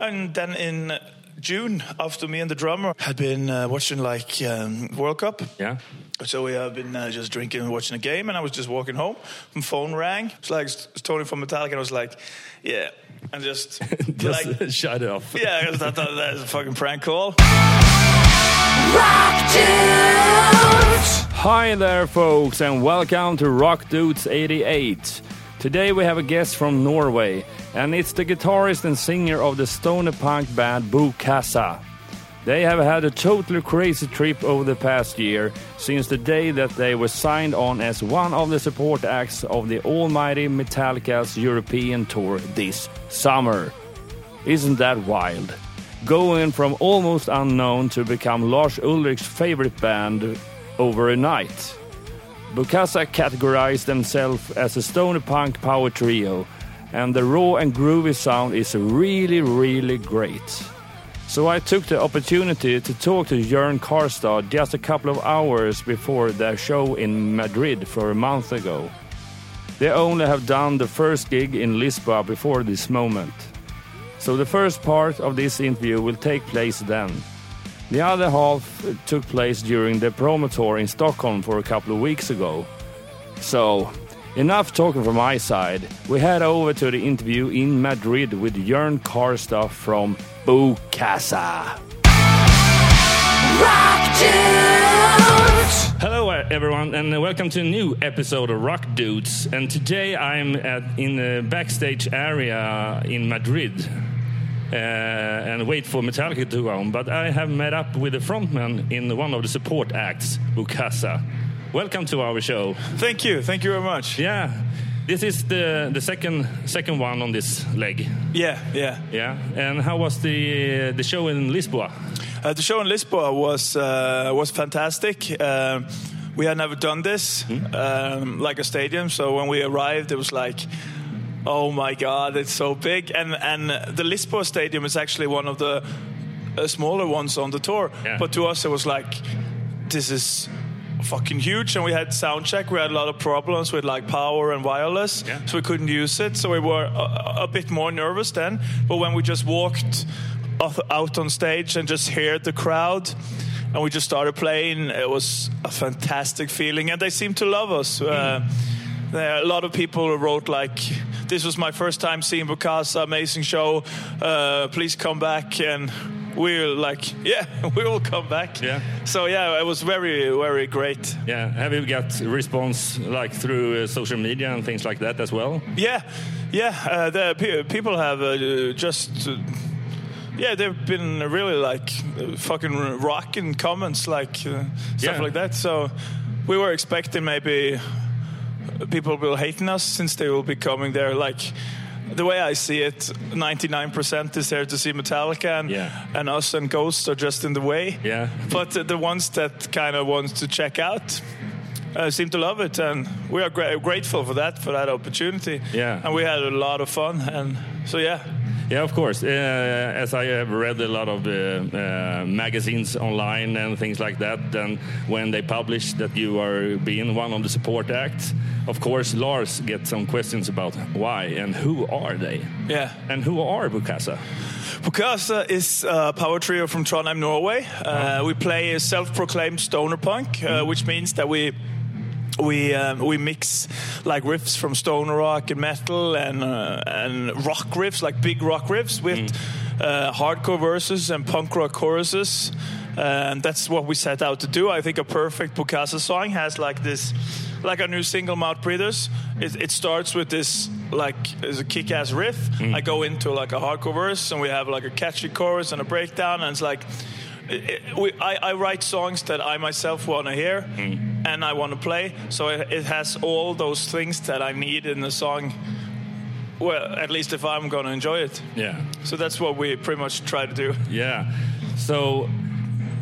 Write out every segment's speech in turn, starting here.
And then in June, after me and the drummer had been uh, watching like um, World Cup. Yeah. So we have been uh, just drinking and watching a game, and I was just walking home. My phone rang. It's like it's Tony from Metallica, and I was like, "Yeah," and just, Just like, shut it off. yeah, I thought that that was a fucking prank call. Rock Dudes. Hi there, folks, and welcome to Rock Dudes 88. Today we have a guest from Norway, and it's the guitarist and singer of the stoner punk band Bokassa. They have had a totally crazy trip over the past year, since the day that they were signed on as one of the support acts of the almighty Metallica's European tour this summer. Isn't that wild? Going from almost unknown to become Lars Ulrich's favorite band over a night. Bokassa categorized themselves as a stoner punk power trio, and the raw and groovy sound is really, really great. So I took the opportunity to talk to Jörn Kaarstad just a couple of hours before their show in Madrid for a month ago. They only have done the first gig in Lisboa before this moment. So the first part of this interview will take place then. The other half took place during the promo tour in Stockholm for a couple of weeks ago. So, enough talking from my side. We head over to the interview in Madrid with Jörn Kaarstad from Bokassa. Rock Dudes! Hello, uh, everyone, and welcome to a new episode of Rock Dudes. And today I'm at, in the backstage area in Madrid uh, and wait for Metallica to go on. But I have met up with the frontman in one of the support acts, Bokassa. Welcome to our show. Thank you, thank you very much. Yeah, this is the the second second one on this leg. Yeah, yeah. Yeah, and how was the the show in Lisboa? Uh, the show in Lisboa was uh, was fantastic. Uh, we had never done this um, like a stadium, so when we arrived, it was like, oh my god, it's so big. And and the Lisboa stadium is actually one of the uh, smaller ones on the tour, Yeah. but to us it was like, this is fucking huge. And we had sound check. We had a lot of problems with like power and wireless. Yeah. so we couldn't use it. So we were a, a bit more nervous then. But when we just walked off- out on stage and just heard the crowd and we just started playing it was a fantastic feeling. And they seemed to love us. Uh, there a lot of people wrote like this was my first time seeing Bokassa amazing show. Uh, please come back. And we were like yeah we will come back. Yeah. so yeah it was very very great. Yeah, have you got response like through uh, social media and things like that as well? yeah. Yeah. Uh, the pe- people have uh, just uh, yeah they've been really like uh, fucking rocking comments like uh, stuff Yeah. like that. So we were expecting maybe people will hating us since they will be coming there like the way I see it, 99% is there to see Metallica, and, Yeah. and us and Ghost are just in the way. Yeah. But uh, the ones that kind of want to check out uh, seem to love it, and we are gra- grateful for that for that opportunity. Yeah. and we had a lot of fun, and so yeah. Yeah, of course. Uh, as I have read a lot of uh, uh, magazines online and things like that, and when they publish that you are being one of the support acts, of course, Lars gets some questions about why and who are they, Yeah. and who are Bokassa. Bokassa is a power trio from Trondheim, Norway. Uh, we play a self-proclaimed stoner punk, uh, which means that we we um, we mix like riffs from stoner rock and metal and uh, and rock riffs, like big rock riffs, with uh, hardcore verses and punk rock choruses. And that's what we set out to do. I think a perfect Bokassa song has like this, like our new single "Mouth Breathers." It, it starts with this like is a kick-ass riff. I go into like a hardcore verse, and we have like a catchy chorus and a breakdown, and it's like. We, I, I write songs that I myself want to hear mm. and I want to play. So it, it has all those things that I need in the song. Well, at least if I'm going to enjoy it. Yeah. So that's what we pretty much try to do. Yeah. So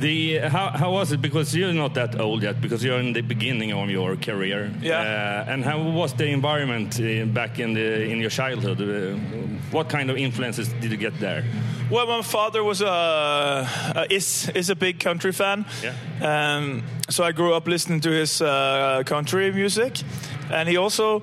the how how was it? Because you're not that old yet. Because you're in the beginning of your career. Yeah. Uh, and how was the environment uh, back in the in your childhood? Uh, what kind of influences did you get there? Well, my father was a uh, is is a big country fan. Yeah. Um, so I grew up listening to his uh, country music, and he also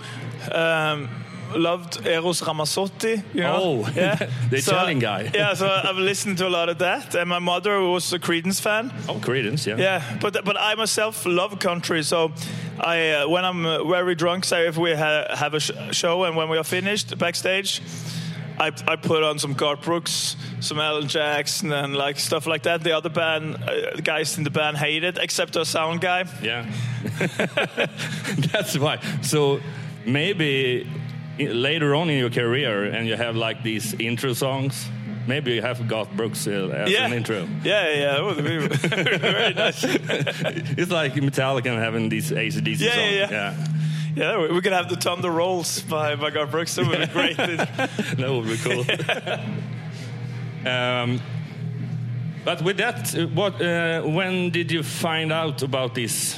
um, loved Eros Ramazzotti. You know? Oh, the Italian guy. yeah, so I've listened to a lot of that, and my mother was a Creedence fan. Oh, Creedence, yeah. Yeah, but but I myself love country, so I uh, when I'm uh, very drunk, say if we ha- have a sh- show and when we are finished backstage. I, I put on some Garth Brooks, some Alan Jackson, and like stuff like that. The other band, uh, the guys in the band hate it, except our sound guy. Yeah. That's why. So maybe later on in your career, and you have like these intro songs. Maybe you have Garth Brooks uh, as Yeah, an intro. yeah, yeah. That would be very nice. it's like Metallica having these ACDC Yeah, songs. yeah, yeah. Yeah, we we could have the Thunder Rolls by, by Garth Brooks. That would be great. that would be cool. um, but with that, uh, what? Uh, when did you find out about this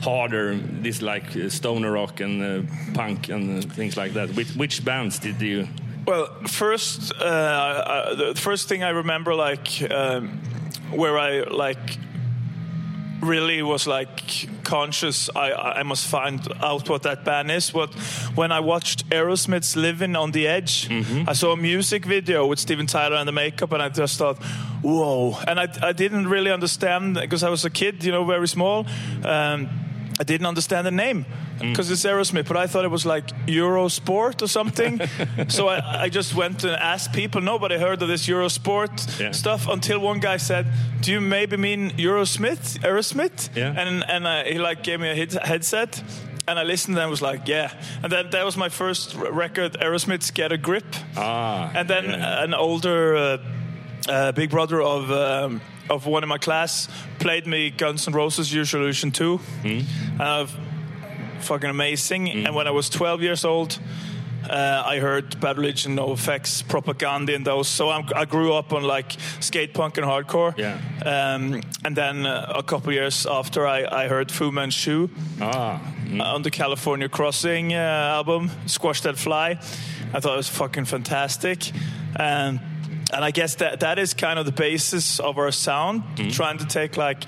harder, this like uh, stoner rock and uh, punk and uh, things like that? Which, which bands did you? Well, first, uh, uh, the first thing I remember, like um, where I like really was like conscious. I I must find out what that band is. What when I watched Aerosmith's "Living on the Edge," I saw a music video with Steven Tyler and the makeup, and I just thought, "Whoa!" And I I didn't really understand because I was a kid, you know, very small. Um, I didn't understand the name because it's Aerosmith, but I thought it was like Eurosport or something. so I, I just went and asked people. Nobody heard of this Eurosport Yeah. stuff until one guy said, "Do you maybe mean Eurosmith, Aerosmith?" Yeah. And and uh, he like gave me a head- headset. And I listened and was like, yeah. And then that was my first r- record, Aerosmith's Get a Grip. Ah, And then yeah. an older uh, uh, big brother of um, of one in my class played me Guns N' Roses Use Illusion 2. Hmm. Uh, fucking amazing. And when I was 12 years old, uh, I heard Bad Religion, NOFX, Propaganda, and those. So I'm, I grew up on like skate punk and hardcore. Yeah. Um, and then uh, a couple years after, I, I heard Fu Manchu ah, mm, on the California Crossing uh, album, Squash That Fly. I thought it was fucking fantastic. And and I guess that that is kind of the basis of our sound, trying to take like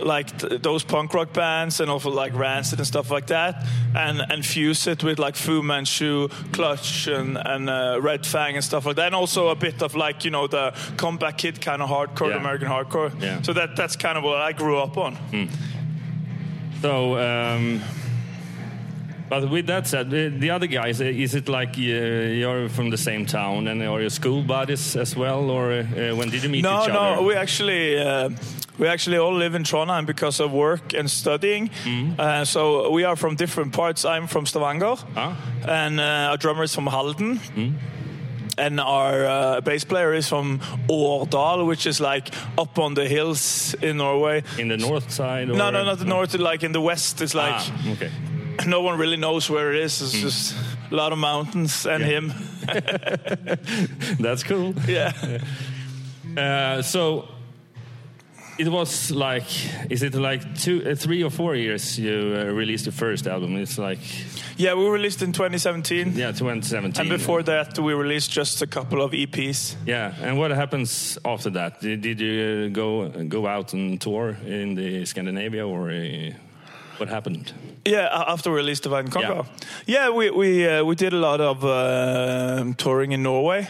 like th- those punk rock bands and also like Rancid and stuff like that, and and fuse it with like Fu Manchu, Clutch, and and uh, Red Fang and stuff like that, and also a bit of like you know the Comeback Kid kind of hardcore, Yeah. American hardcore. Yeah. So that that's kind of what I grew up on. So, um, but with that said, the, the other guys, uh, is it like uh, you're from the same town and are you school buddies as well, or uh, when did you meet no, each other? No, no, we actually uh, we actually all live in Trondheim because of work and studying. Mm-hmm. Uh, so we are from different parts. I'm from Stavanger, Ah. and uh, our drummer is from Halden. And our uh, bass player is from Årdal, which is like up on the hills in Norway. in the north side? No, no, not the north. Like in the west, it's like Ah, okay. No one really knows where it is. It's just a lot of mountains and Yeah. him. That's cool. Yeah. Uh, so it was like, is it like two, uh, three or four years you uh, released the first album? It's like, Yeah, we released in 2017. yeah, 2017. And before that, we released just a couple of E EPs. Yeah, and what happens after that? Did, did you go go out and tour in the Scandinavia, or uh, what happened? Yeah, after we released Divide and Conquer. Yeah, we we uh, we did a lot of uh, touring in Norway,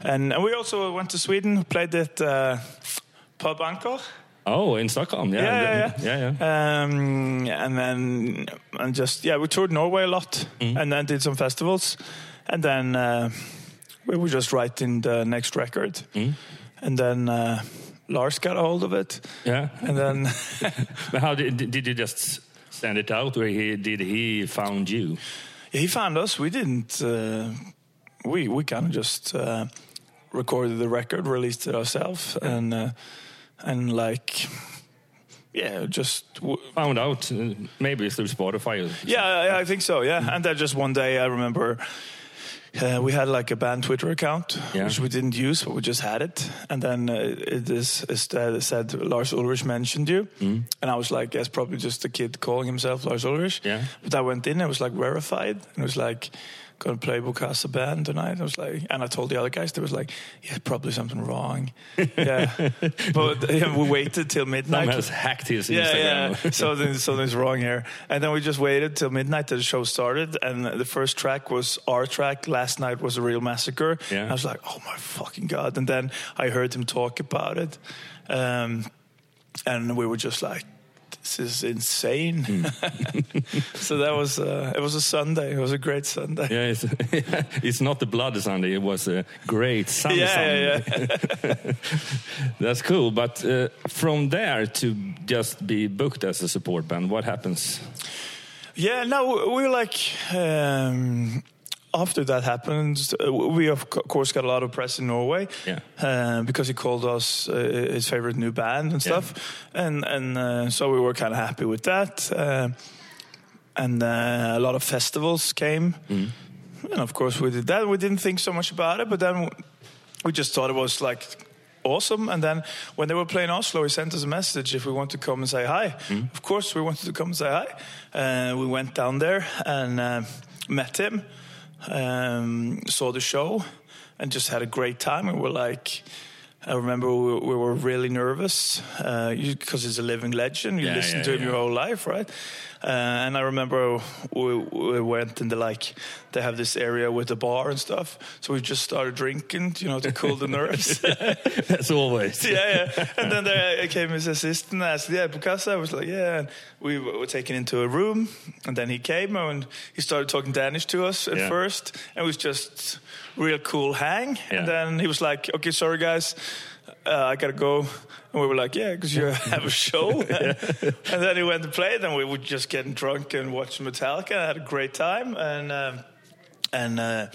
and and we also went to Sweden, played at uh, Pub Anchor. Oh, in Stockholm. Yeah, Yeah, yeah, yeah, yeah. Um, and then and just yeah, we toured Norway a lot, and then did some festivals, and then uh, we were just writing the next record, and then uh, Lars got a hold of it, yeah. and then. But how did did you just send it out, where he did he found you? He found us. We didn't. Uh, we we kind of just uh, recorded the record, released it ourselves, and uh, and like yeah, just Found out uh, maybe through Spotify. Or yeah, I, I think so. Yeah, and then just one day I remember. Uh, we had like a band Twitter account, Yeah. which we didn't use, but we just had it. And then uh, it is instead said Lars Ulrich mentioned you, and I was like, yes, probably just a kid calling himself Lars Ulrich. Yeah. But I went in, it was like verified, and it was like gonna play Bukasa band tonight. I was like, and I told the other guys, there was like, yeah, probably something wrong. yeah, but yeah, we waited till midnight. Someone hacked his yeah, Instagram. yeah. Something, something's wrong here. And then we just waited till midnight till the show started. And the first track was our track. Last night was a real massacre. Yeah. I was like, oh my fucking god! And then I heard him talk about it, um, and we were just like. This is insane. so that was uh, it was a Sunday. It was a great Sunday. Yeah, it's, it's not the Bloody Sunday. It was a great Sunday. yeah, Sunday. yeah, yeah. That's cool. But uh, from there to just be booked as a support band, what happens? Yeah, no, we were like. Um, after that happened, uh, we of course got a lot of press in Norway, Yeah. uh, because he called us uh, his favorite new band and stuff, and and uh, so we were kind of happy with that, uh, and uh, a lot of festivals came, and of course we did that. We didn't think so much about it, but then we just thought it was like awesome. And then when they were playing Oslo, he sent us a message if we want to come and say hi. Of course, we wanted to come and say hi. Uh, we went down there and uh, met him, um, saw the show, and just had a great time. And we're like. I remember we, we were really nervous because he's a living legend. You Yeah, listen yeah, to him yeah. your whole life, right? Uh, and I remember we, we went in the like they have this area with a bar and stuff, so we just started drinking, you know, to cool the nerves. That's always. yeah, yeah. And then there came his assistant and asked, yeah, Bokassa. I was like, yeah. And we were taken into a room, and then he came and he started talking Danish to us at first, and it was just real cool hang. Yeah. And then he was like, okay, sorry guys, uh, I gotta go. And we were like, yeah, because you have a show. and then he went to play. Then we were just getting drunk and watching Metallica. I had a great time, and um, and uh,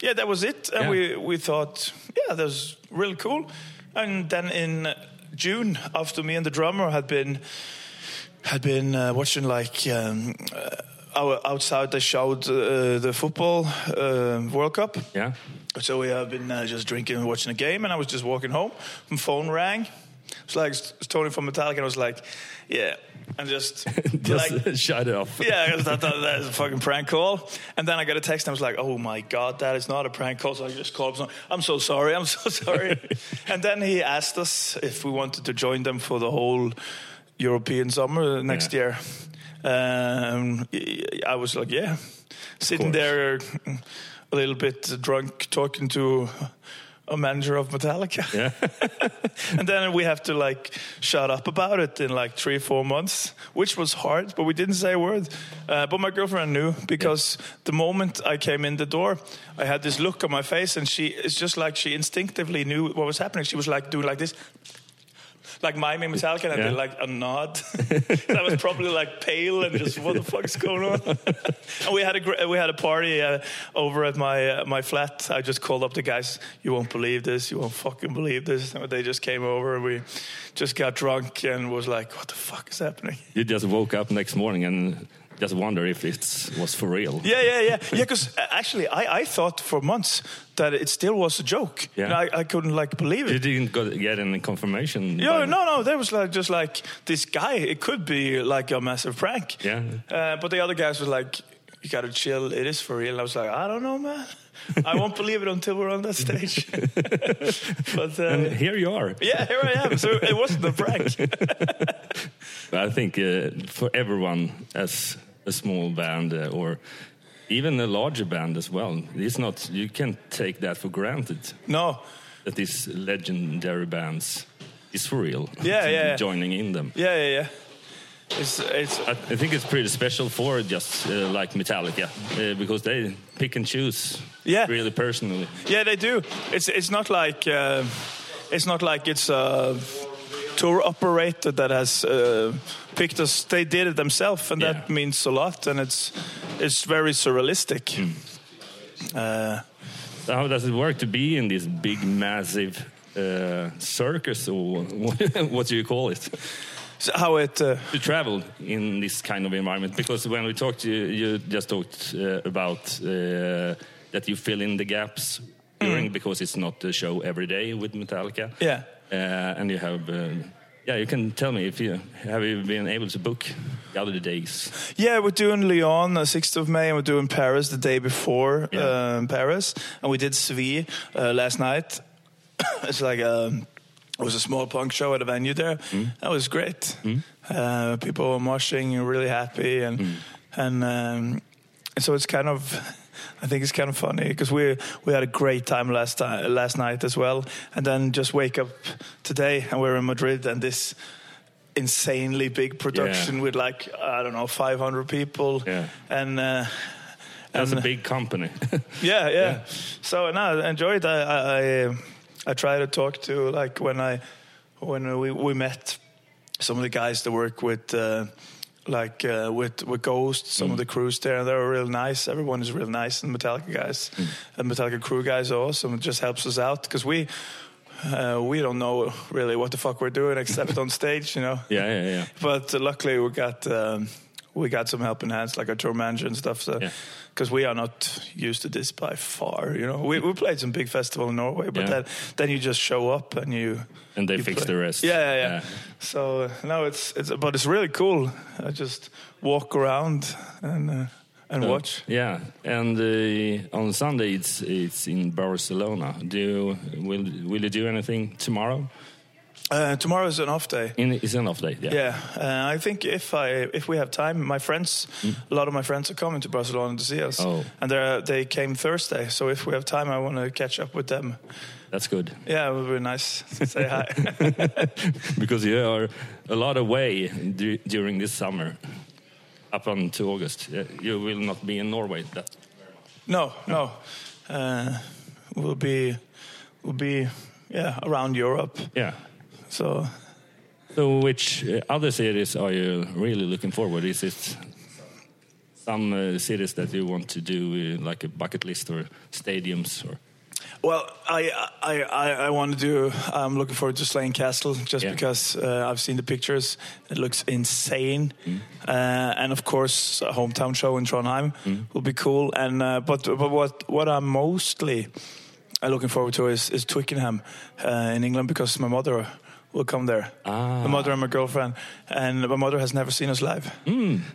yeah, that was it. And Yeah. we we thought, yeah, that was really cool. And then in June, after me and the drummer had been had been uh, watching like. Um, uh, outside, they showed uh, the football uh, World Cup. Yeah. So we have been uh, just drinking and watching a game, and I was just walking home. My phone rang. It's like it's Tony from Metallica, and I was like, "Yeah," and just, Just like, shut it off. yeah, I thought that, that was a fucking prank call. And then I got a text, and I was like, "Oh my god, that is not a prank call." So I just called. him. I'm so sorry. I'm so sorry. and then he asked us if we wanted to join them for the whole European summer next Yeah. year. Um, I was like, "Yeah," sitting there a little bit drunk, talking to a manager of Metallica. Yeah. and then we have to like shut up about it in like three, four months, which was hard, but we didn't say a word. Uh, but my girlfriend knew because the moment I came in the door, I had this look on my face, and she it's just like she instinctively knew what was happening. She was like doing like this. Like miming Metallica, and I Yeah. did like a nod. I was probably like pale and just what the fuck's going on. and we had a we had a party uh, over at my uh, my flat. I just called up the guys. You won't believe this. You won't fucking believe this. And they just came over and we just got drunk and was like, what the fuck is happening? You just woke up next morning and just wonder if it was for real. Yeah, yeah, yeah, yeah. Because actually, I, I thought for months that it still was a joke. Yeah. And I, I couldn't like believe it. You didn't go, get any confirmation? Yeah, no, no. There was like just like this guy. It could be like a massive prank. Yeah. Uh, but the other guys were like, "You gotta chill. It is for real." And I was like, "I don't know, man. I won't believe it until we're on that stage." but uh, And here you are. yeah, here I am. So it wasn't a prank. I think uh, for everyone, as a small band uh, or even a larger band as well, it's not you can't take that for granted no. that these legendary bands is for real. Yeah, yeah. Joining in them. Yeah, yeah, yeah. It's it's I, I think it's pretty special for just uh, like Metallica uh, because they pick and choose Yeah. really personally. Yeah, they do. It's it's not like uh, it's not like it's a tour operator that has uh, picked us. They did it themselves, and Yeah. that means a lot. And it's it's very surrealistic. Uh, So how does it work to be in this big, massive uh, circus, or what do you call it? so how it? Uh, to travel in this kind of environment because when we talked you, you just talked uh, about uh, that you fill in the gaps during because it's not a show every day with Metallica Yeah. Uh, and you have uh, Yeah, you can tell me if you have you been able to book the other days. Yeah, we're doing Lyon the 6th of May, and we're doing Paris the day before Yeah. um, Paris, and we did Seville uh, last night. it's like a, it was a small punk show at a venue there. That was great. Uh, people were moshing and really happy, and and um, so it's kind of. I think it's kind of funny because we we had a great time last time last night as well, and then just wake up today and we're in Madrid and this insanely big production with like I don't know 500 people, Yeah. and uh, That's a big company. yeah, yeah. So no, I enjoyed. I I, I, I try to talk to like when I when we we met some of the guys that work with. Uh, like uh, with with Ghost, some of the crews there, and they're real nice. Everyone is real nice, and Metallica guys, and Metallica crew guys are awesome. It just helps us out because we uh, we don't know really what the fuck we're doing except on stage, you know. yeah, yeah, yeah. But uh, luckily, we got um, we got some helping hands, like our tour manager and stuff. So, Yeah. because we are not used to this by far, you know, we we played some big festival in Norway, but Yeah. then then you just show up and you And they you fix play. the rest. Yeah, yeah, yeah. Yeah. So uh, no, it's it's but it's really cool. I just walk around and uh, and So, watch. Yeah, and uh, on Sunday it's it's in Barcelona. Do you, will will you do anything tomorrow? Uh, tomorrow is an off day. In it's an off day. Yeah. Yeah, uh, I think if I if we have time, my friends, a lot of my friends are coming to Barcelona to see us, Mm. Oh. and they they came Thursday. So if we have time, I want to catch up with them. That's good Yeah, it would be nice to say hi. because you are a lot away du during this summer, up until August. You will not be in Norway. That no, no, uh, we'll be we'll be yeah around Europe. yeah. So So, which uh, other cities are you really looking forward? Is it some uh, cities that you want to do, uh, like a bucket list or stadiums or? Well, I I I, I want to do. I'm looking forward to Slane Castle just Yeah. because uh, I've seen the pictures. It looks insane, uh, and of course, a hometown show in Trondheim will be cool. And uh, but but what what I'm mostly looking forward to is is Twickenham uh, in England because my mother will come there. Ah. My mother and my girlfriend, and my mother has never seen us live.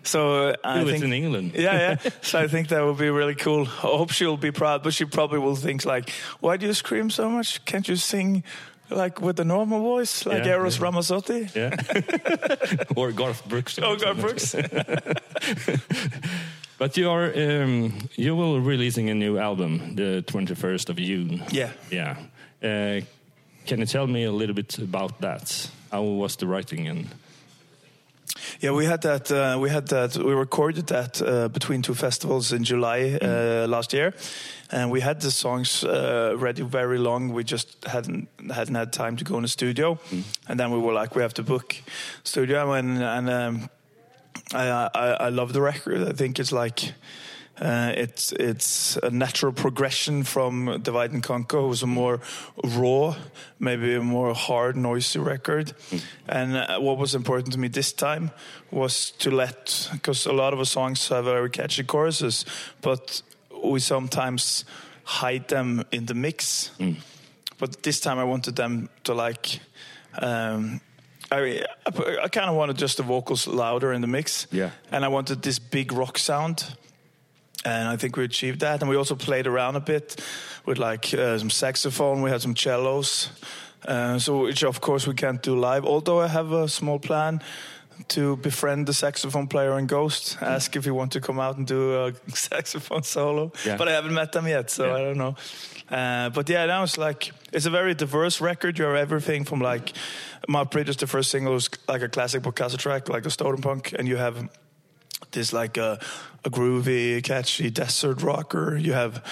So uh, I it think in England. yeah, yeah. So I think that would be really cool. I hope she'll be proud, but she probably will think like, "Why do you scream so much? Can't you sing like with a normal voice, like Yeah, Eros yeah. Ramazzotti?" Yeah. or Garth Brooks. or Oh, something. Brooks. But you are um, you will releasing a new album the 21st of June. yeah. Yeah. Uh, can you tell me a little bit about that? How was the writing and Yeah, we had that. Uh, we had that. We recorded that uh, between two festivals in July uh, last year, and we had the songs uh, ready very long. We just hadn't hadn't had time to go in the studio, and then we were like, we have to book studio, and and um, I, I I love the record. I think it's like. Uh, it's it's a natural progression from Divide and Conquer, who was a more raw, maybe a more hard, noisy record. And uh, what was important to me this time was to let, because a lot of the songs have very catchy choruses, but we sometimes hide them in the mix. But this time I wanted them to like. Um, I, I, I kind of wanted just the vocals louder in the mix. Yeah. And I wanted this big rock sound and I think we achieved that. And we also played around a bit with like uh, some saxophone. We had some cellos, uh, so which of course we can't do live. Although I have a small plan to befriend the saxophone player in Ghost, ask if he want to come out and do a saxophone solo. Yeah. But I haven't met them yet, so Yeah. I don't know. Uh, but yeah, now it's like it's a very diverse record. You have everything from like my previous the first single was like a classic Bokassa track, like a stoner punk, and you have this like a, a groovy, catchy desert rocker. You have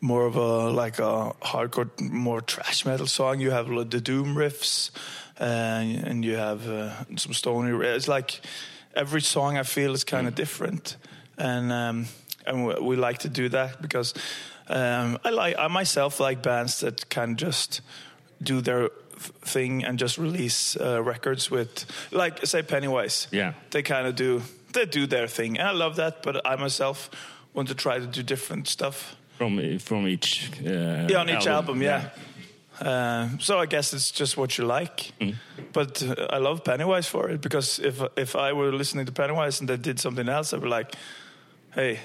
more of a like a hardcore, more trash metal song. You have the doom riffs, and, and you have uh, some stony. It's like every song I feel is kind of different, and um, and we, we like to do that because um, I like I myself like bands that can just do their thing and just release uh, records with like say Pennywise Yeah. they kind of do they do their thing and i love that but i myself want to try to do different stuff from from each uh, yeah on each album, yeah. Uh, so I guess it's just what you like. Mm. But uh, I love Pennywise for it because if if I were listening to Pennywise and they did something else, I'd be like, hey,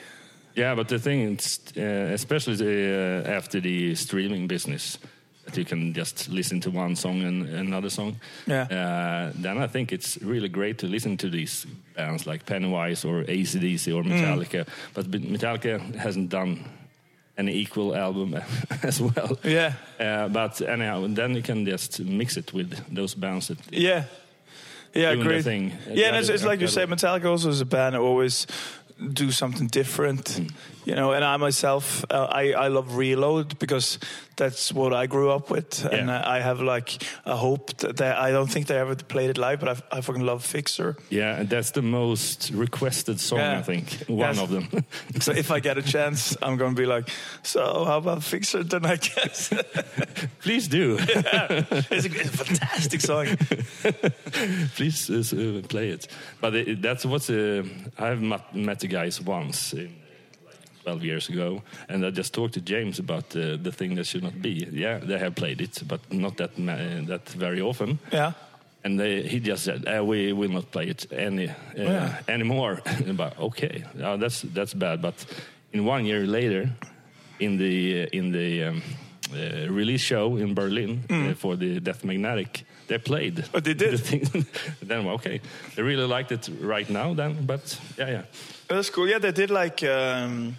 Yeah, but the thing is, uh, especially the, uh, after the streaming business, that you can just listen to one song and another song. Yeah. Uh, then I think it's really great to listen to these bands like Pennywise or ACDC or Metallica. But Metallica hasn't done an equal album as well. yeah, Uh, but anyhow, then you can just mix it with those bands that yeah, yeah, great. thing. Yeah, and it's, it's like you say. Metallica also is a band that always do something different. Mm. You know, and I myself, uh, I I love Reload because that's what I grew up with, and I I have like a hope that they, I don't think they ever played it live, but I, I fucking love Fixxxer. Yeah, and that's the most requested song, Yeah. I think. One Yes. of them. So if I get a chance, I'm going to be like, so how about Fixxxer then I guess? Please do. it's, a, it's a fantastic song. Please uh, uh, play it. But it, that's what's. Uh, I've met, met the guys once, in, 12 years ago, and I just talked to James about uh, the thing that should not be. Yeah, they have played it, but not that ma- that very often. Yeah. And they, he just said, uh, "We will not play it any uh, Yeah. anymore." but okay, uh, that's that's bad. But in one year later, in the uh, in the um, uh, release show in Berlin uh, for the Death Magnetic, they played. Mm. Oh, they did? The thing. then okay, they really liked it right now. Then, but yeah, yeah, That's cool. Yeah, they did like um,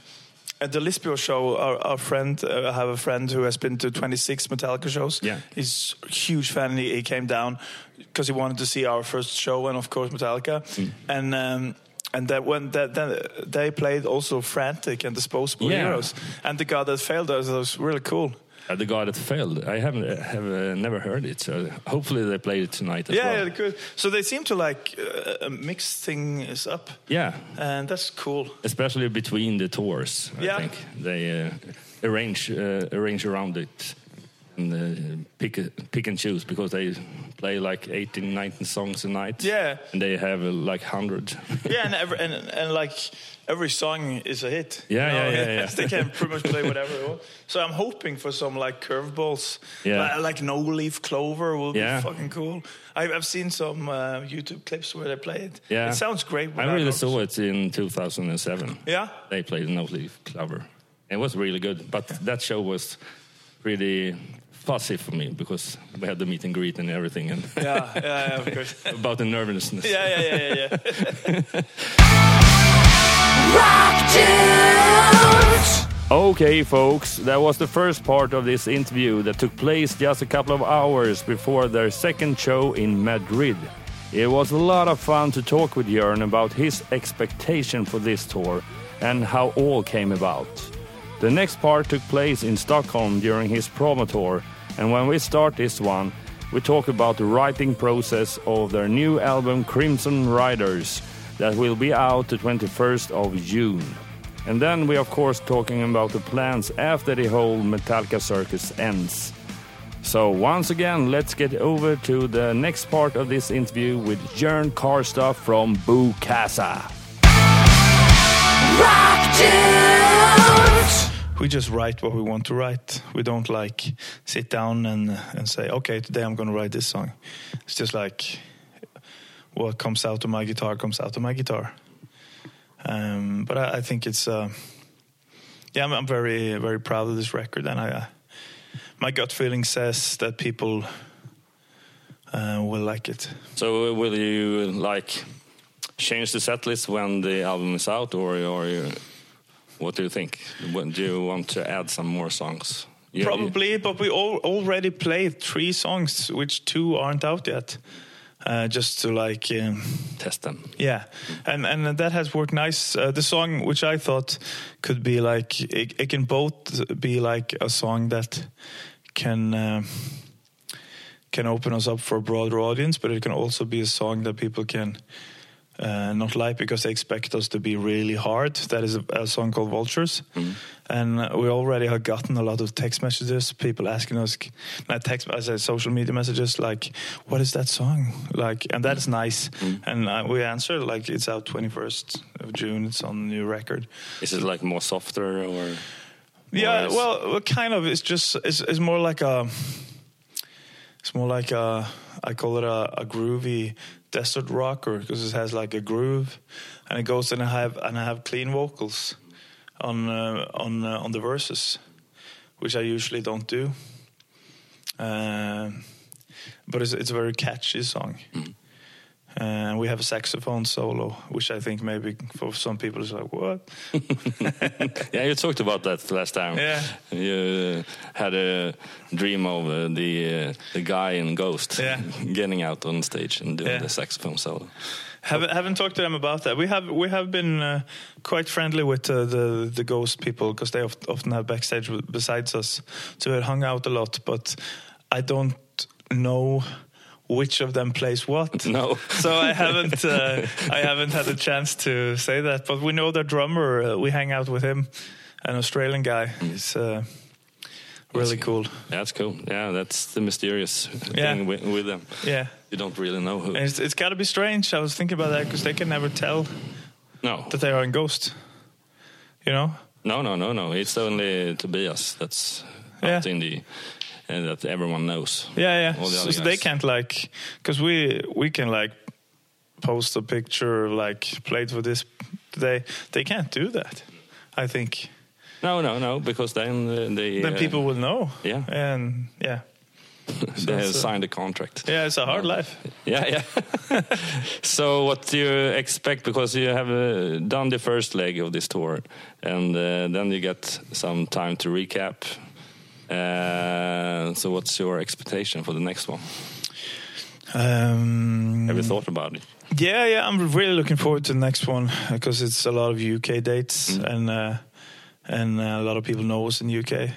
at the Lisboa show. Our, our friend, uh, I have a friend who has been to 26 Metallica shows. Yeah. he's a huge fan. And he, he came down because he wanted to see our first show, and of course Metallica. And um, and that when that then they played also Frantic and Disposable Yeah. Heroes, and the God that failed us was really cool. Uh, the guy that failed. I haven't uh, have uh, never heard it. So hopefully they played it tonight as Yeah, well. yeah, good. So they seem to like uh, mix things up, yeah. and that's cool. especially between the tours. I Yeah. think they uh, arrange uh, arrange around it and uh, pick pick and choose because they play like 18, 19 songs a night. Yeah. and they have uh, like hundred. Yeah, and every, and and like every song is a hit. Yeah, yeah, yeah, yeah. they can pretty much play whatever they want. So I'm hoping for some like curveballs. Yeah. Li- like no leaf clover will Yeah. be fucking cool. I've, I've seen some uh, YouTube clips where they play it. Yeah. it sounds great. I really saw it in two thousand and seven. Yeah, They played No Leaf Clover. It was really good, but that show was pretty fuzzy for me because we had the meet and greet and everything, and yeah, yeah, yeah of course. about the nervousness. yeah, yeah, yeah, yeah, yeah. Okay, folks, that was the first part of this interview that took place just a couple of hours before their second show in Madrid. It was a lot of fun to talk with Jörn about his expectation for this tour and how all came about. The next part took place in Stockholm during his promo tour, and when we start this one, we talk about the writing process of their new album Crimson Riders that will be out the 21st of June. And then we of course talking about the plans after the whole Metallica circus ends. So once again, let's get over to the next part of this interview with Jörn Kaarstad from Boo Casa. we just write what we want to write. We don't like sit down and and say, okay, today I'm going to write this song. It's just like what comes out of my guitar comes out of my guitar. Um, but I, I think it's uh, yeah, I'm, I'm very very proud of this record, and I uh, my gut feeling says that people uh, will like it. So uh, will you like change the set list when the album is out, or or you, what do you think? Do you want to add some more songs? You- Probably, but we all already played three songs, which two aren't out yet. Uh, just to like. Um, test them. Yeah, and and that has worked nice. Uh, the song, which I thought could be like, it, it can both be like a song that can uh, can open us up for a broader audience, but it can also be a song that people can uh, not like because they expect us to be really hard. That is a, a song called Vultures, and uh, we already have gotten a lot of text messages, people asking us, not text, I said social media messages like, "What is that song?" Like, and that is nice. And uh, we answer like, "It's out twenty first of June. It's on the new record." Is it like more softer or? Yeah, Or well, kind of. It's just it's, it's more like a It's more like a, I call it a, a groovy desert rocker because it has like a groove, and it goes and I have and I have clean vocals on uh, on uh, on the verses, which I usually don't do. Uh, but it's, it's a very catchy song. And we have a saxophone solo, which I think maybe for some people is like, what? yeah, you talked about that last time. Yeah. You uh, had a dream of uh, the uh, the guy in Ghost Yeah. getting out on stage and doing Yeah. the saxophone solo. haven't haven't talked to them about that. We have we have been uh, quite friendly with uh, the the ghost people because they oft, often have backstage besides us, so we hung out a lot. But I don't know which of them plays what. No. so I haven't uh, I haven't had a chance to say that. But we know the drummer. Uh, we hang out with him, an Australian guy. He's uh, really cool. That's cool. Yeah, that's the mysterious Yeah. thing with, with them. Yeah. You don't really know who. And it's, it's got to be strange. I was thinking about that because they can never tell No, that they are in Ghost. You know? no, no, no, no. It's only Tobias that's Yeah. out in the and that everyone knows. Yeah, yeah. The So, so they can't like, because we we can like post a picture like played for this today. They can't do that. I think No, no, no, because then uh, they then uh, people will know. yeah. and yeah, they have so- signed a contract. yeah. It's a hard life. Yeah, yeah. so, what do you expect? Because you have uh, done the first leg of this tour, and uh, then you get some time to recap. Uh, so, what's your expectation for the next one? Um, Have you thought about it? Yeah, yeah. I'm really looking forward to the next one because it's a lot of UK dates Mm. and uh, and uh, a lot of people know us in the UK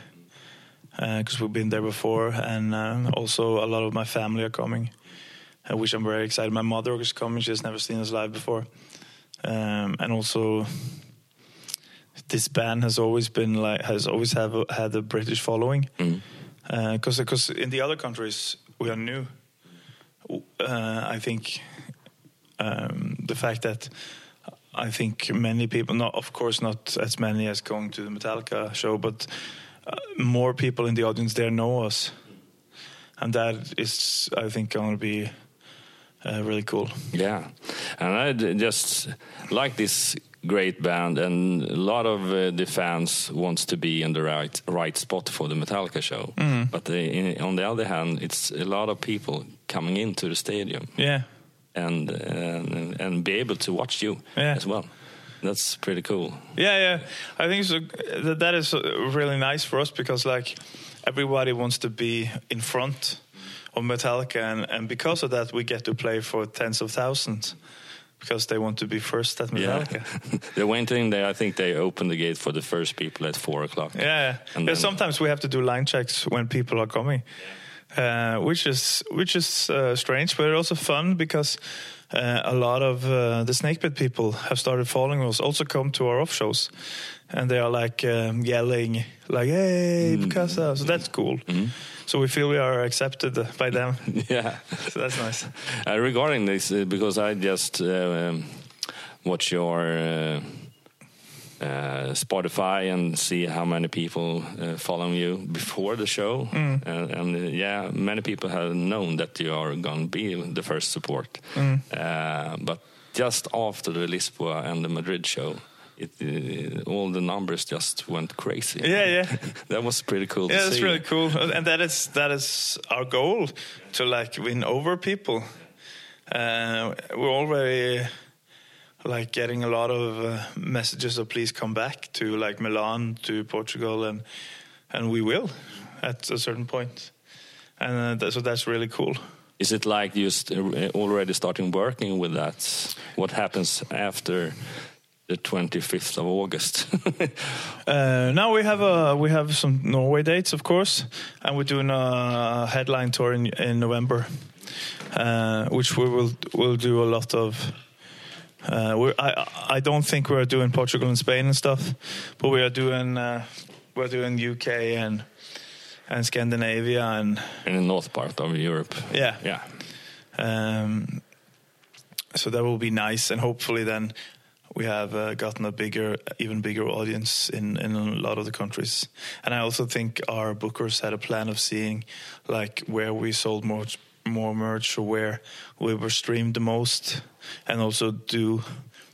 because we've been there before, and uh, also a lot of my family are coming, uh, which I'm very excited. My mother is coming; she has never seen us live before, um, and also this band has always been like has always have a, had a British following Mm. because because in the other countries we are new. Uh, I think um, the fact that I think many people, not of course not as many as going to the Metallica show, but uh, more people in the audience there know us, and that is I think going to be uh, really cool. Yeah, and I just like this great band, and a lot of uh, the fans wants to be in the right right spot for the Metallica show. But they, in, on the other hand, it's a lot of people coming into the stadium Yeah, and and, and be able to watch you Yeah. as well. That's pretty cool. yeah, yeah. I think so, that that is uh, really nice for us because like everybody wants to be in front of Metallica, and, and because of that, we get to play for tens of thousands because they want to be first at Metallica. the one thing they, I think they open the gate for the first people at four o'clock. Yeah, yeah. And Yeah, sometimes we have to do line checks when people are coming, uh, which is which is uh, strange, but also fun because uh, a lot of uh, the Snakepit people have started following us. Also, come to our off shows, and they are like um, yelling, like "Hey, Bokassa!" So that's cool. So we feel we are accepted by them. yeah. so that's nice. Uh, regarding this, uh, because I just uh, um, watch your uh, uh, Spotify and see how many people uh, follow you before the show, Mm. and, and uh, yeah, many people have known that you are going to be the first support, Mm. uh, but just after the Lisboa and the Madrid show. It, uh, all the numbers just went crazy. Yeah, yeah. that was pretty cool. Yeah, that's see. really cool, and that is that is our goal to like win over people. Uh, we're already like getting a lot of uh, messages of please come back to like Milan to Portugal, and and we will at a certain point, and uh, that, so that's really cool. Is it like you st- uh, already starting working with that? What happens after the 25th of August? Uh, now we have a we have some Norway dates, of course, and we're doing a headline tour in in November, uh, which we will will do a lot of. Uh, we I I don't think we're doing Portugal and Spain and stuff, but we are doing uh, we're doing UK and and Scandinavia and in the north part of Europe. yeah Yeah. um, so that will be nice, and hopefully then we have uh, gotten a bigger, even bigger audience in in a lot of the countries. And I also think our bookers had a plan of seeing like where we sold more more merch or where we were streamed the most, and also do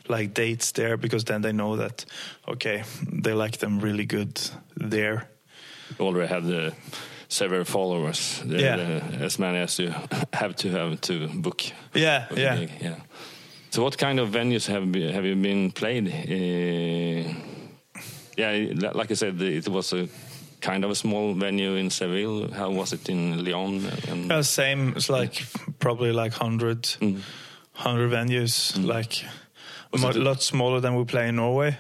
like dates there because then they know that okay they like them really good there. You already have the several followers. The, Yeah. the- as many as you have to have to book. Yeah, book yeah. yeah. So, what kind of venues have be- have you been played? Uh, yeah, like I said, it was a kind of a small venue in Seville. How was it in Lyon? And, Uh, same. It's like probably like 100, 100 venues. Like a Was a- lot smaller than we play in Norway,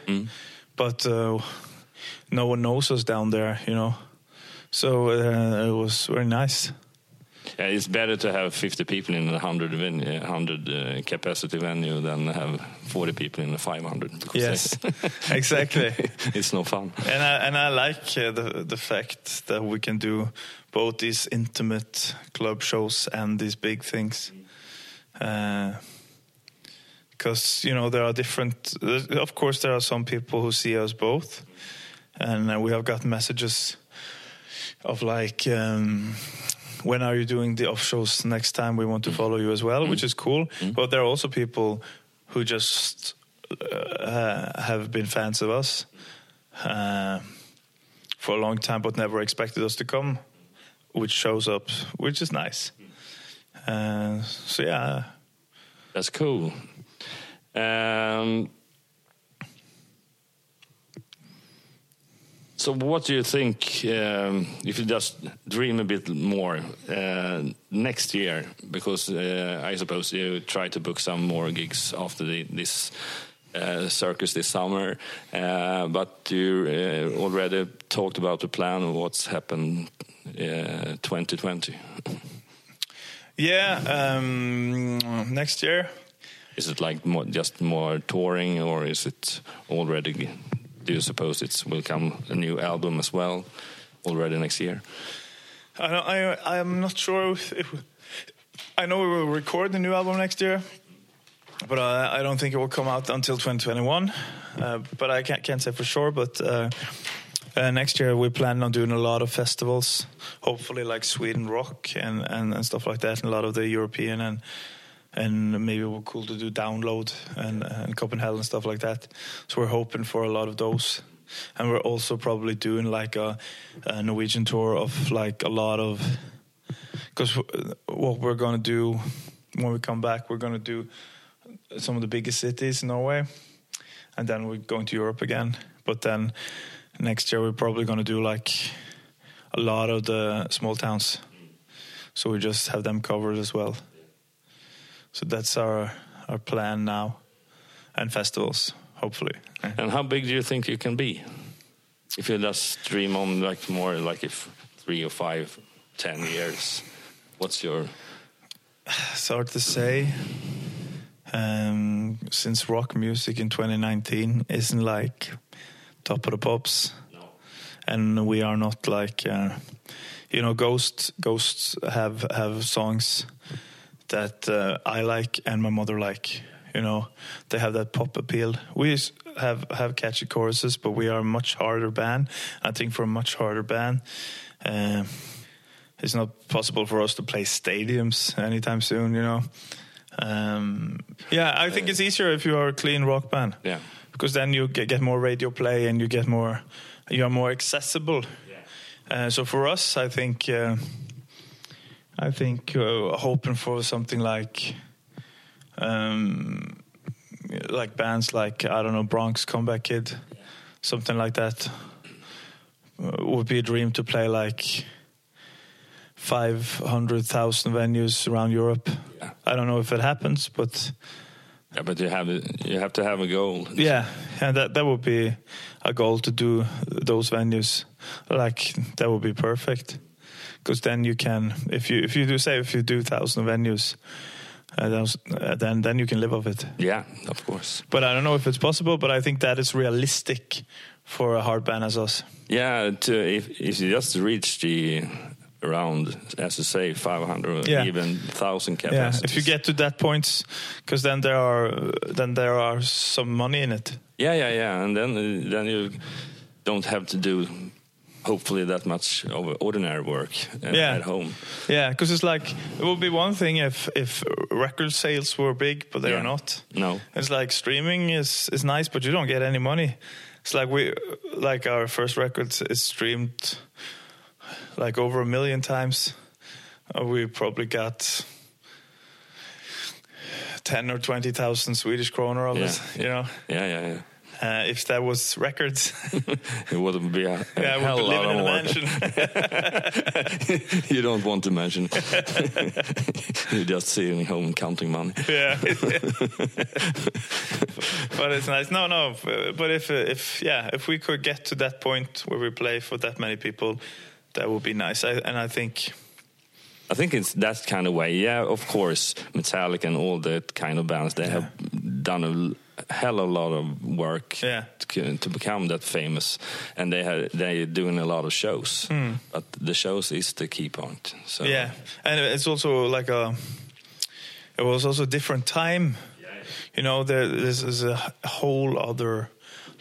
but uh, no one knows us down there. You know, so uh, it was very nice. Yeah, it's better to have 50 people in a 100, venue, 100 uh, capacity venue than have 40 people in a 500. because Yes, exactly. it's no fun. And I and I like uh, the the fact that we can do both these intimate club shows and these big things. Because you know there are different. Of course, there are some people who see us both, and uh, we have got messages of like. Um, when are you doing the off shows next time? We want to follow you as well, which is cool. But there are also people who just uh, have been fans of us uh, for a long time, but never expected us to come, which shows up, which is nice. Uh, so yeah, That's cool. Um, so, what do you think um, if you just dream a bit more uh, next year? Because uh, I suppose you try to book some more gigs after the, this uh, circus this summer, uh, but you uh, already talked about the plan of what's happened uh, 2020. yeah. Um, next year, Is it like more, just more touring, or is it already? Do you suppose it will come a new album as well already next year? I don't, I I'm not sure if, I know we will record the new album next year, but I, I don't think it will come out until 2021. Uh, but I can't, can't say for sure. But uh, uh, next year we plan on doing a lot of festivals, hopefully like Sweden Rock and, and, and stuff like that, and a lot of the European and and maybe we're cool to do download and, and Copenhell and stuff like that. So we're hoping for a lot of those. And we're also probably doing like a, a Norwegian tour of like a lot of because what we're gonna do when we come back, we're gonna do some of the biggest cities in Norway, and then we're going to Europe again. But then next year we're probably gonna do like a lot of the small towns, so we just have them covered as well. So that's our our plan now, and festivals hopefully. And how big do you think you can be? If you just dream on like more like if three or five, ten years, what's your It's hard to say. Um, since rock music in 2019 isn't like top of the pops, and we are not like, uh, you know, Ghost. Ghosts have have songs that uh, I like and my mother like. You know, they have that pop appeal. We have have catchy choruses, but we are a much harder band. I think for a much harder band. Um, it's not possible for us to play stadiums anytime soon, you know. Um, yeah, I think it's easier if you are a clean rock band. Yeah. Because then you get, get more radio play and you get more, you are more accessible. Uh, so for us, I think, uh, I think uh, hoping for something like, um, like bands like I don't know Bronx Comeback Kid, something like that, uh, would be a dream to play like 500,000 venues around Europe. Yeah. I don't know if it happens, but Yeah, but you have you have to have a goal. yeah, and that that would be a goal to do those venues. Like that would be perfect, because then you can if you if you do say if you do thousand venues, uh, uh, then then you can live off it. Yeah, of course. But I don't know if it's possible. But I think that is realistic for a hard band as us. Yeah, to if if you just reach the around, as you say, 500, Yeah. even 1,000 Yeah, if you get to that point, because then there are then there are some money in it. Yeah, yeah, yeah, and then uh, then you don't have to do hopefully that much of ordinary work uh, Yeah. at home. Yeah, because it's like it would be one thing if if record sales were big, but they're Yeah. not. No. It's like streaming is is nice, but you don't get any money. It's like we like our first record is streamed like over a million times. Uh, we probably got ten or twenty thousand Swedish kroner of Yeah. it. You know, Yeah, yeah, yeah. Uh, if that was records, It wouldn't be a, a yeah, hell be lot living of in a work. mansion. you don't want to mention. You're just sitting home counting money. yeah. but it's nice. No, no. But if if yeah, if we could get to that point where we play for that many people, that would be nice. I, and I think I think it's that kind of way. Yeah, of course, Metallica and all that kind of bands they have done a hell of a lot of work Yeah. to, to become that famous, and they have they're doing a lot of shows. Hmm. But the shows is the key point. So yeah, and it's also like a. It was also a different time. You know, there, this is a whole other,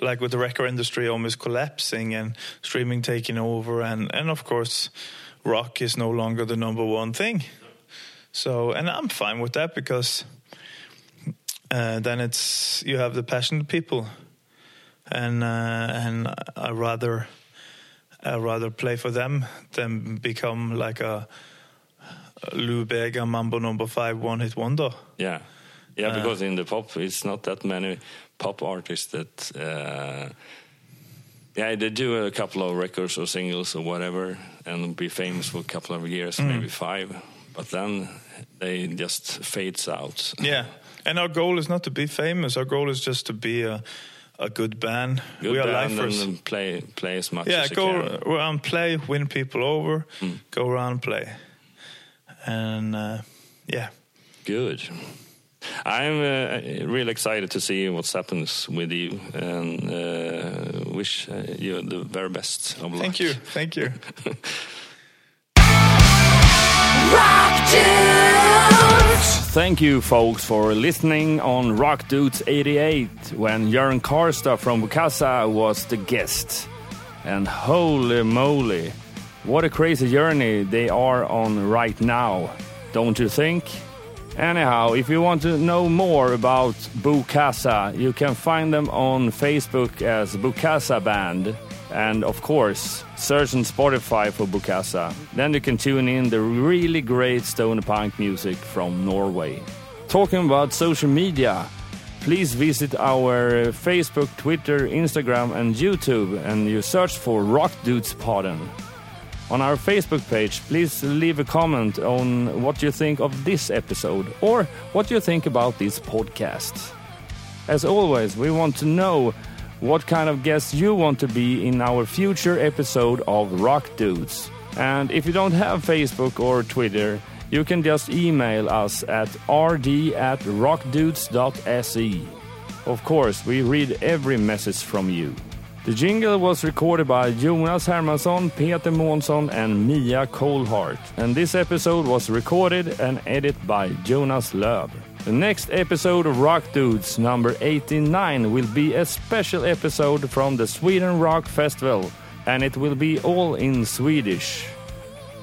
like with the record industry almost collapsing and streaming taking over, and and of course, rock is no longer the number one thing. So, and I'm fine with that because uh, then it's you have the passionate people, and uh, and I rather I rather play for them than become like a, Lou Bega Mambo Number Five one hit wonder. yeah, yeah. Uh, because in the pop, it's not that many pop artists that. Uh, yeah, they do a couple of records or singles or whatever, and be famous for a couple of years, Mm. maybe five. But then they just fades out. Yeah, and our goal is not to be famous. Our goal is just to be a a good band. Good we are band lifers. and play play as much yeah, as you go can. around, play, win people over, Mm. go around, play, and uh, yeah, Good. I'm uh, really excited to see what's happens with you, and uh, wish uh, you the very best of luck. thank you, thank you. Thank you, folks, for listening on Rock Dudes 88 when Jörn Kaarstad from Bokassa was the guest. And holy moly, what a crazy journey they are on right now, don't you think? Anyhow, if you want to know more about Bokassa, you can find them on Facebook as Bokassa Band. And of course, search on Spotify for Bokassa. Then you can tune in the really great stoner punk music from Norway. Talking about social media, please visit our Facebook, Twitter, Instagram, and YouTube, and you search for Rock Dudes Pardon. On our Facebook page, please leave a comment on what you think of this episode or what you think about this podcast. As always, we want to know what kind of guests you want to be in our future episode of Rock Dudes. And if you don't have Facebook or Twitter, you can just email us at rd at rockdudes.se. Of course, we read every message from you. The jingle was recorded by Jonas Hermansson, Peter Månsson, and Mia Colhart. And this episode was recorded and edited by Jonas Löv. The next episode of Rock Dudes, number 89, will be a special episode from the Sweden Rock Festival, and it will be all in Swedish.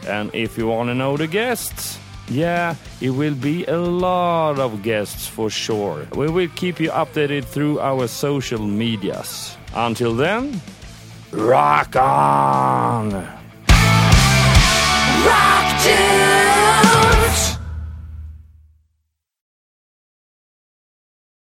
And if you want to know the guests, yeah, it will be a lot of guests for sure. We will keep you updated through our social medias. Until then, rock on! Rock Dudes!